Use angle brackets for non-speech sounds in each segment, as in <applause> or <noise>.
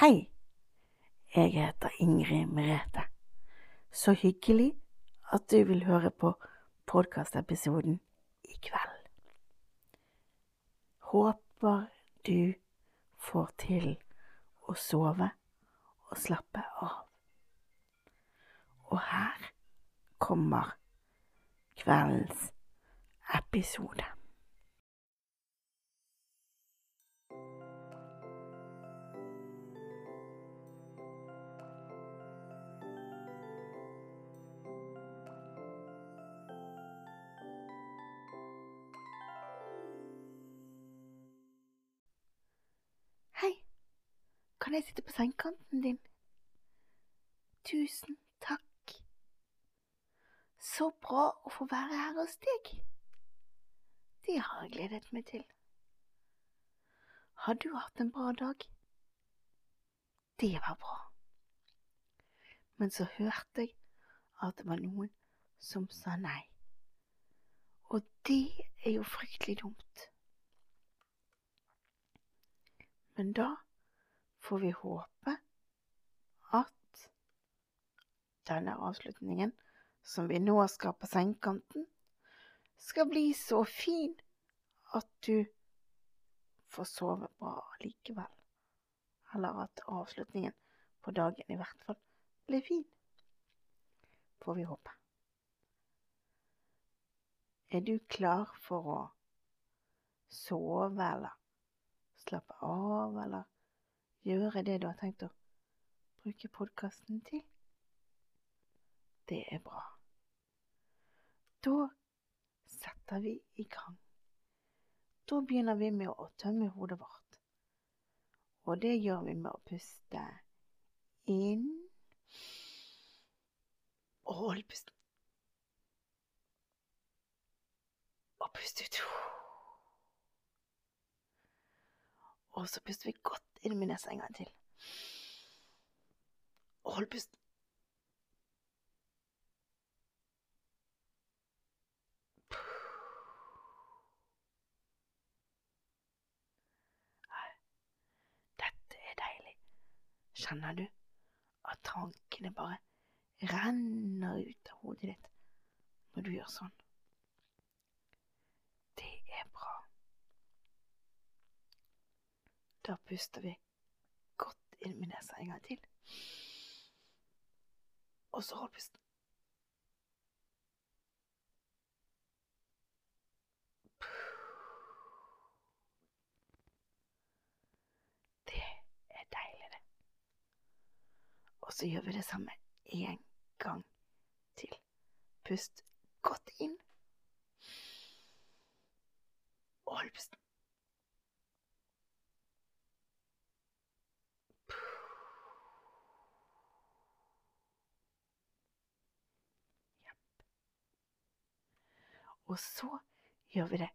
Hei, jeg heter Ingrid Merete. Så hyggelig at du vil høre på podkastepisoden i kveld. Håper du får til å sove og slappe av. Og her kommer kveldens episode. Kan jeg sitte på sengekanten din? Tusen takk. Så bra å få være her hos deg. Det har jeg gledet meg til. Har du hatt en bra dag? Det var bra. Men så hørte jeg at det var noen som sa nei. Og det er jo fryktelig dumt. Men da får vi håpe at denne avslutningen som vi nå skal på sengekanten, skal bli så fin at du får sove bra likevel. Eller at avslutningen på dagen i hvert fall blir fin. Får vi håpe. Er du klar for å sove, eller slappe av, eller gjøre det du har tenkt å bruke podkasten til? Det er bra. Da setter vi i gang. Da begynner vi med å tømme hodet vårt. Og det gjør vi med å puste inn og hold pusten. Og puste ut. Og så puster vi godt inn med nesa en gang til. Og hold pusten. Dette er deilig. Kjenner du at tankene bare renner ut av hodet ditt når du gjør sånn? Det er bra. Da puster vi godt inn med nesa en gang til. Og så hold pusten. Det er deilig, det. Og så gjør vi det samme en gang til. Pust godt inn. Og hold pusten. Og så gjør vi det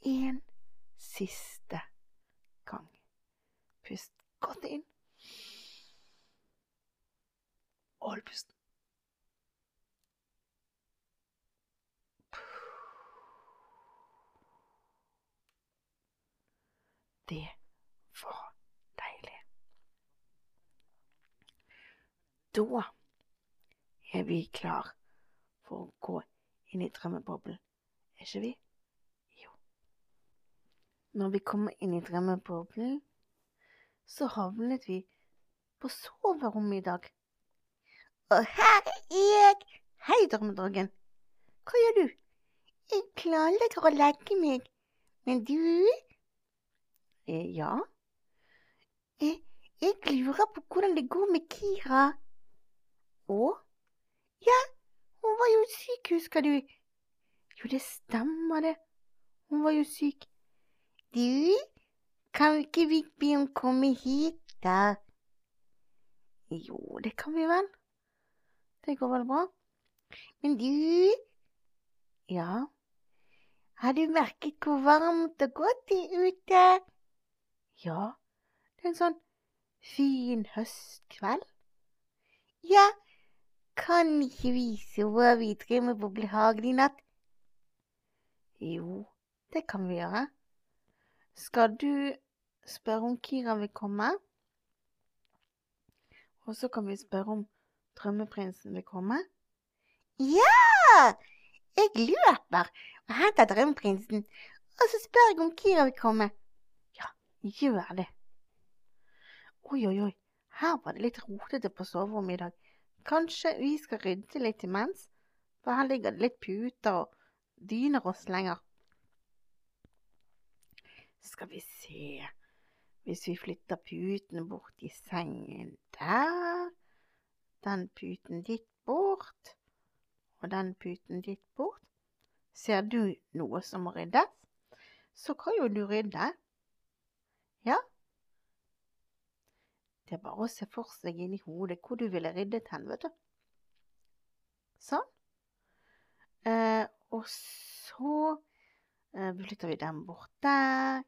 en siste gang. Pust godt inn. Og hold pusten. Det var deilig. Da er vi klar for å gå inn i drømmeboblen, ikke vi? Jo. Når vi kommer inn i drømmeboblen, så havnet vi på soverommet i dag. Og her er jeg! Hei, drømmedragen. Hva gjør du? Jeg planlegger å legge meg. Men du? Eh, ja? Eh, jeg lurer på hvordan det går med Kira. Å? Ja, hun var jo syk, husker du? Jo, det stemmer det. Hun var jo syk. Du, kan ikke vi be henne komme hit, da? Jo, det kan vi vel. Det går vel bra. Men du Ja, har du merket hvor varmt og godt det er ute? Ja, det er en sånn fin høstkveld. Ja, kan ikke vi sove videre med boblehagen i natt? Jo, det kan vi gjøre. Skal du spørre om Kira vil komme? Og så kan vi spørre om drømmeprinsen vil komme. Ja! Jeg løper og henter drømmeprinsen, og så spør jeg om Kira vil komme. Ja, Gjør det. Oi, oi, oi. Her var det litt rotete på soverommet i dag. Kanskje vi skal rydde litt imens? For her ligger det litt puter og dyner lenger. Skal vi se Hvis vi flytter putene bort i sengen der Den puten ditt bort. Og den puten ditt bort. Ser du noe som må ryddes? Så kan jo du rydde. Ja. Det er bare å se for seg inni hodet hvor du ville ryddet hen, vet du. Sånn. Eh, og så eh, flytter vi den bort der.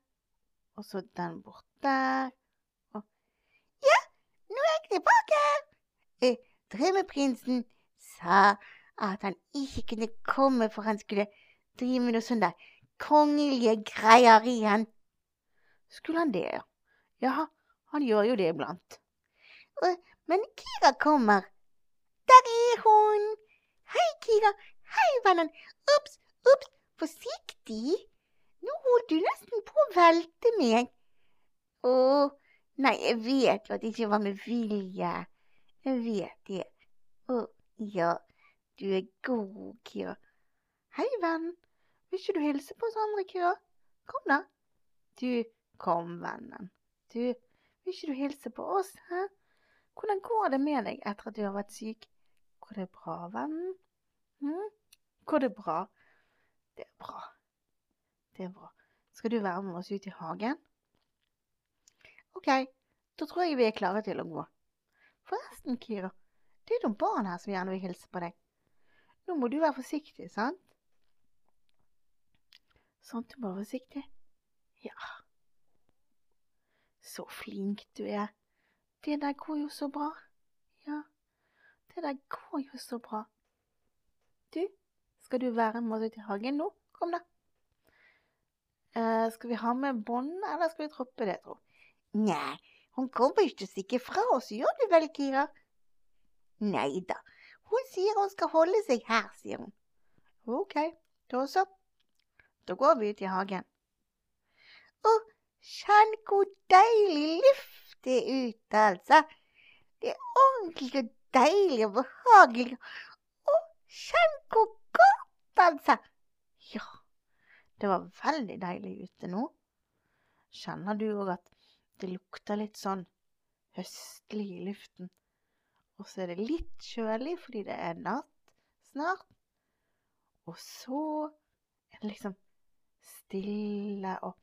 Og så den bort der. Og Ja, nå er jeg tilbake! Eh, drømmeprinsen sa at han ikke kunne komme, for han skulle drive med noe sånn der kongelige greier igjen. skulle han det, ja? Ja, han gjør jo det iblant. Men Kira kommer. Der er hun! Hei, Kira. Vennen. Ops, ops, forsiktig. Nå holdt du nesten på å velte meg. Å, nei, jeg vet jo at det ikke var med vilje. Jeg vet det. Å, ja, du er god, Kira. Hei, venn. Vil ikke du hilse på oss andre, Kira? Kom, da. Du, kom, vennen. Du, vil ikke du hilse på oss, hæ? Hvordan går det med deg etter at du har vært syk? Går det bra, vennen? Hm? Går det bra? Det er bra. Det er bra. Skal du være med oss ut i hagen? Ok, da tror jeg vi er klare til å gå. Forresten, Kira, det er noen barn her som gjerne vil hilse på deg. Nå må du være forsiktig, sant? Sant, du må være forsiktig? Ja. Så flink du er. Det der går jo så bra. Ja, det der går jo så bra. Skal du være med oss ut i hagen nå? Kom, da. Eh, skal vi ha med bånd, eller skal vi droppe det, tro? Nei, hun kommer ikke til å stikke fra oss, gjør du vel, Kira? Nei da, hun sier hun skal holde seg her, sier hun. Ok, da så. Da går vi ut i hagen. Å, kjenn hvor deilig luft det er ute, altså. Det er ordentlig deilig og behagelig. Å, kjenn hvor altså. Ja, det var veldig deilig ute nå. Kjenner du òg at det lukter litt sånn høstlig i luften? Og så er det litt kjølig fordi det er natt snart. Og så er det liksom stille og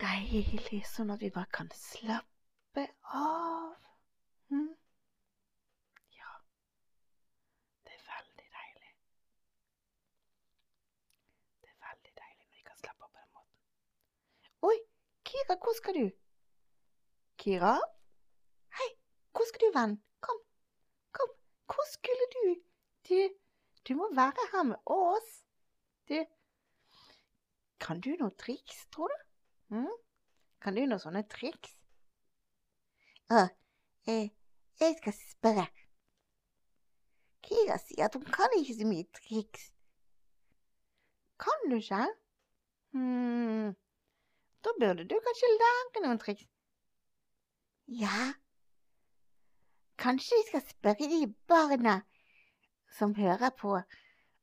deilig, sånn at vi bare kan slappe av. Mm. Ja, det er veldig deilig. Det er veldig deilig når vi kan slappe av på den måten. Oi, Kira, hvor skal du? Kira? Hei, hvor skal du, venn? Kom, kom, hvor skulle du? Du, du må være her med oss. Du, kan du noe triks, tror du? Mm? Kan du noen sånne triks? Å, jeg, jeg skal spørre. Kira sier at hun kan ikke så mye triks. Kan du ikke? Hmm, da burde du kanskje lage noen triks. Ja, kanskje vi skal spørre de barna som hører på,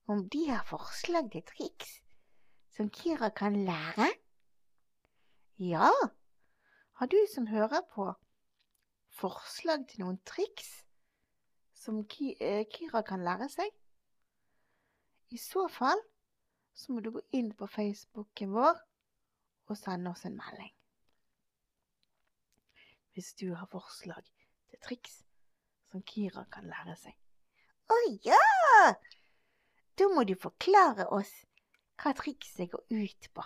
om de har forslag til triks som Kira kan lære? Ja, har du som hører på forslag til noen triks som eh, Kira kan lære seg? I så fall så må du gå inn på Facebooken vår og sende oss en melding. Hvis du har forslag til triks som Kira kan lære seg. Å ja! Da må du forklare oss hva trikset går ut på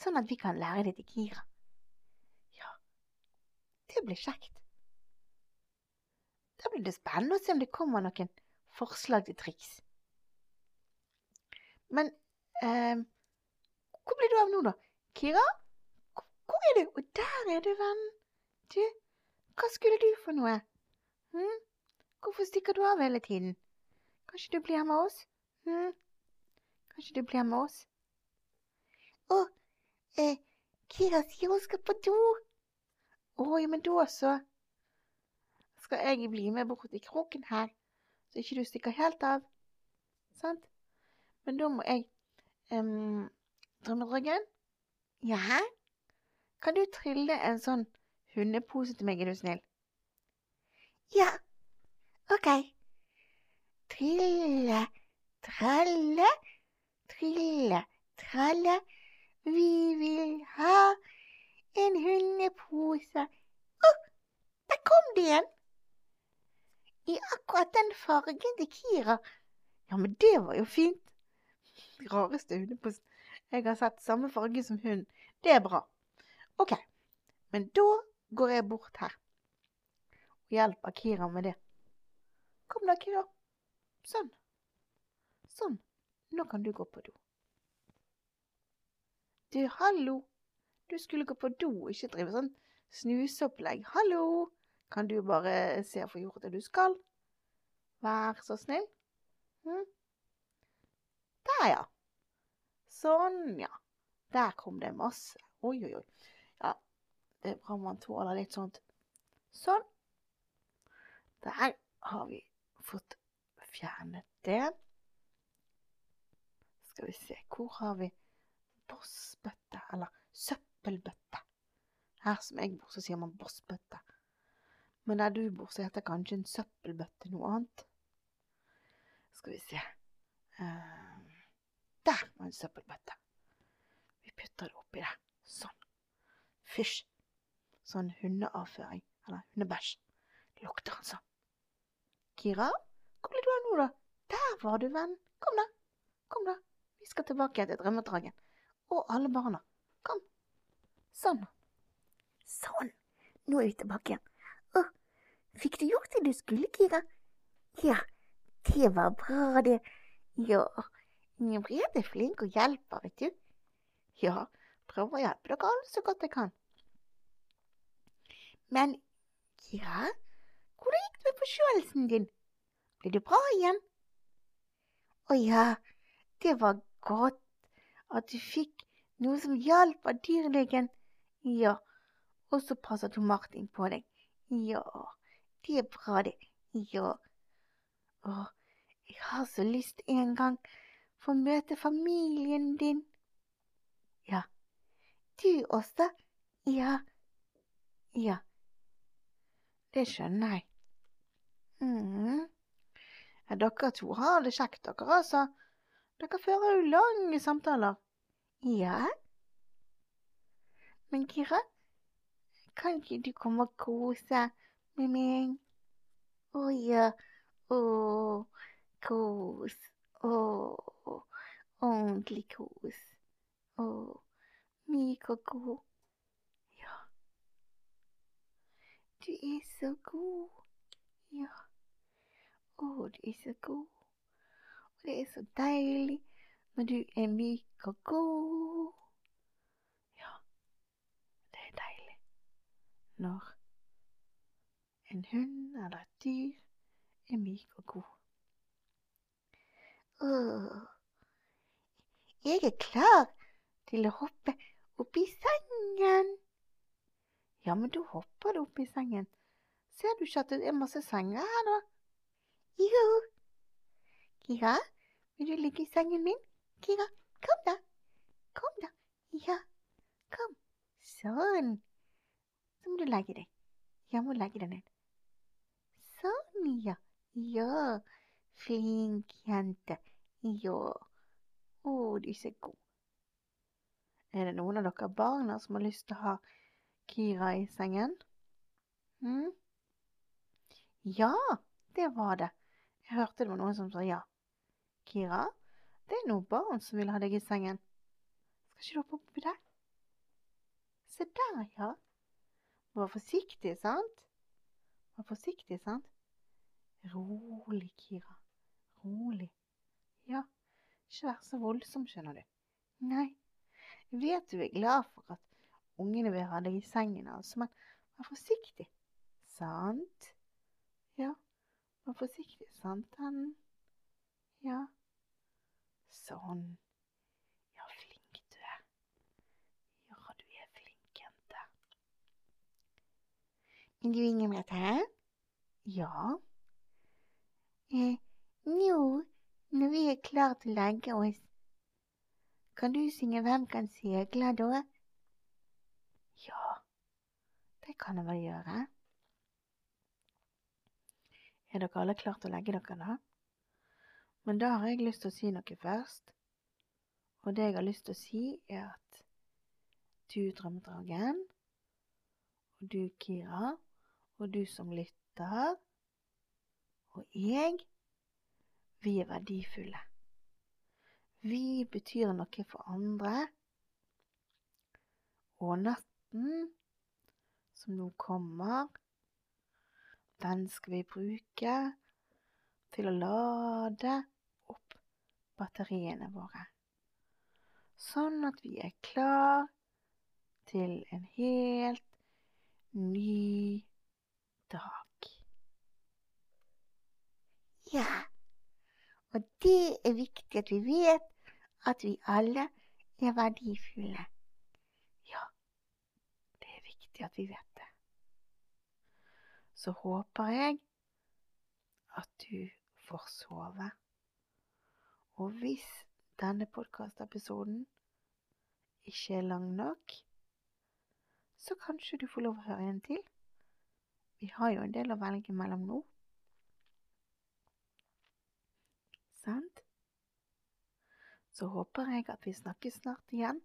sånn at vi kan lære det til Kira. Ja, det blir kjekt. Da blir det spennende å se om det kommer noen forslag til triks. Men eh, hvor blir du av nå, da? Kira? Hvor er du? Og der er du, venn. Du, Hva skulle du for noe? Hm? Hvorfor stikker du av hele tiden? Kanskje du blir med oss? Hm? Kanskje du blir med oss? Å, eh, Kira sier hun skal på do. Å, ja, men da så skal jeg bli med bort i kroken her, så ikke du stikker helt av. Sant? Men da må jeg um, Drømmedragen? Ja? Kan du trille en sånn hundepose til meg, er du snill? Ja, ok. Trille, tralle, trille, tralle. Vi vil ha en hundepose. Å, oh, der kom det igjen! I akkurat den fargen til Kira. Ja, men det var jo fint. Rareste hundeposen jeg har sett. Samme farge som hun. Det er bra. OK, men da går jeg bort her og hjelper Kira med det. Kom da, Kira. Sånn. Sånn. Nå kan du gå på do. Du, hallo. Du skulle gå på do, ikke drive sånn snuseopplegg. Hallo. Kan du bare se og få gjort det du skal? Vær så snill. Hm? Der, ja. Sånn, ja. Der kom det masse. Oi, oi, oi. Ja, det er bra man tåler litt sånt. Sånn. Der har vi fått fjernet det. Skal vi se, hvor har vi bossbøtte, eller søppelbøtte? Her som jeg bor, så sier man bossbøtte. Men der du bor, så heter kanskje en søppelbøtte noe annet. Skal vi se uh, Der var en søppelbøtte. Vi putter det oppi der. Sånn. Fysj. Sånn hundeavføring. Eller hundebæsj. Lukter han sånn. Kira, hvor ble du av nå, da? Der var du, venn. Kom, da. Kom, da. Vi skal tilbake til drømmedragen. Og alle barna. Kom. Sånn. Sånn. Nå er vi tilbake igjen. Å, fikk du gjort det du skulle, Kira? Ja, det var bra, det. Ja, Ingrid er flink og hjelper, vet du. Ja, prøver å hjelpe dere alle så godt jeg kan. Men ja, hvordan gikk det med forkjølelsen din? Ble du bra igjen? Å ja, det var godt at du fikk noe som hjalp av dyrlegen. Ja, og så passet hun Martin på deg. Ja, det er bra, det. Ja. Å, jeg har så lyst en gang få møte familien din. Ja, du også? Ja, ja. Det skjønner jeg. Mm. Ja, dere to har det kjekt, dere, altså. Dere fører jo lange samtaler. Ja. Men Kira, kan ikke du komme og kose med meg? Å ja. Å, kos. Å, ordentlig kos. Å, myk og god. Ja. Du er så god. Ja. Å, du er så god. Og det er så deilig når du er myk og god. Ja, det er deilig når en hund eller et dyr er myk og god. Åh, jeg er klar til å hoppe opp i sengen. Ja, men du hopper opp i sengen. Ser du ikke at det er masse senger her, da? Jo. Kira, vil du ligge i sengen min? Kira, kom da. Kom da. Ja, kom. Sånn. Så må du legge deg. Jeg må legge deg ned. Sånn, ja. Ja, flink jente. Ja. Å, du er så. Er det noen av dere barna som har lyst til å ha Kira i sengen? Hm? Ja, det var det. Jeg hørte det var noen som sa ja. Kira, det er noen barn som vil ha deg i sengen. Skal ikke du hoppe oppi der? Se der, ja. Vær forsiktig, sant? Vær forsiktig, sant? Rolig, Kira. Rolig. Ja, ikke vær så voldsom, skjønner du. Nei, jeg vet du er glad for at ungene vil ha deg i sengen, altså, men vær forsiktig. Sant? Ja, vær forsiktig, sant, han? Ja. Sånn. Ja, flink du er. Ja, du er flink, jente. Men du Inger Mette? Ja. Eh, nå, når vi er klar til å legge oss, kan du synge Hvem kan segle da? Ja, det kan jeg vel gjøre. Er dere alle klare til å legge dere, da? Men da har jeg lyst til å si noe først. Og det jeg har lyst til å si, er at du, Drømmedragen, og du, Kira, og du som lytter, og jeg, vi er verdifulle. Vi betyr noe for andre. Og natten som nå kommer, den skal vi bruke til å lade opp batteriene våre. Sånn at vi er klar til en helt ny dag. Ja, og det er viktig at vi vet at vi alle er verdifulle. Ja, det er viktig at vi vet det. Så håper jeg at du får sove. Og hvis denne podkastepisoden ikke er lang nok, så kanskje du får lov å høre en til. Vi har jo en del å velge mellom nå. Sant? Så håper jeg at vi snakkes snart igjen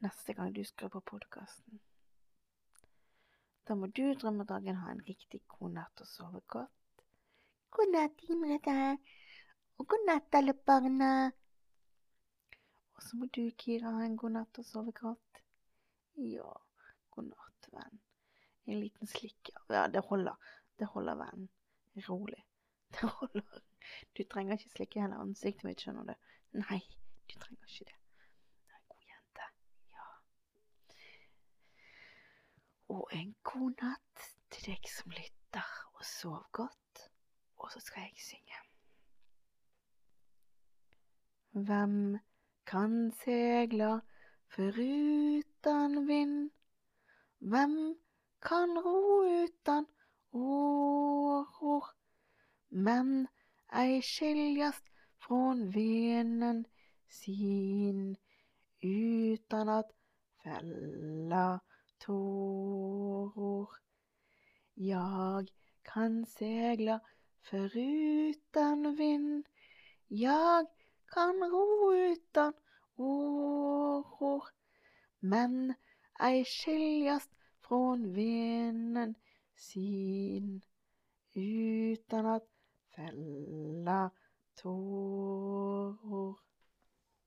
neste gang du skrur på podkasten. Da må du, drømmedragen, ha en riktig god natt og sove godt. God natt, Imrede, Og god natt, alle barna. Og så må du, Kira, ha en god natt og sove godt. Ja, god natt, venn. En liten slikk. Ja, det holder. Det holder, venn. Rolig. Det. <laughs> Du trenger ikke slikke hele ansiktet mitt, skjønner du. Nei, du trenger ikke det. Du er en god jente. Ja. Og en god natt til deg som lytter, og sov godt. Og så skal jeg synge. Hvem kan segla foruten vind? Hvem kan ro uten åror? Men ei skiljast från venen sin utan att fälla tåror. Jag kan segla förutan vind. Jag kan ro utan åror. Men ei skiljast från venen sin utan att fälla tåror.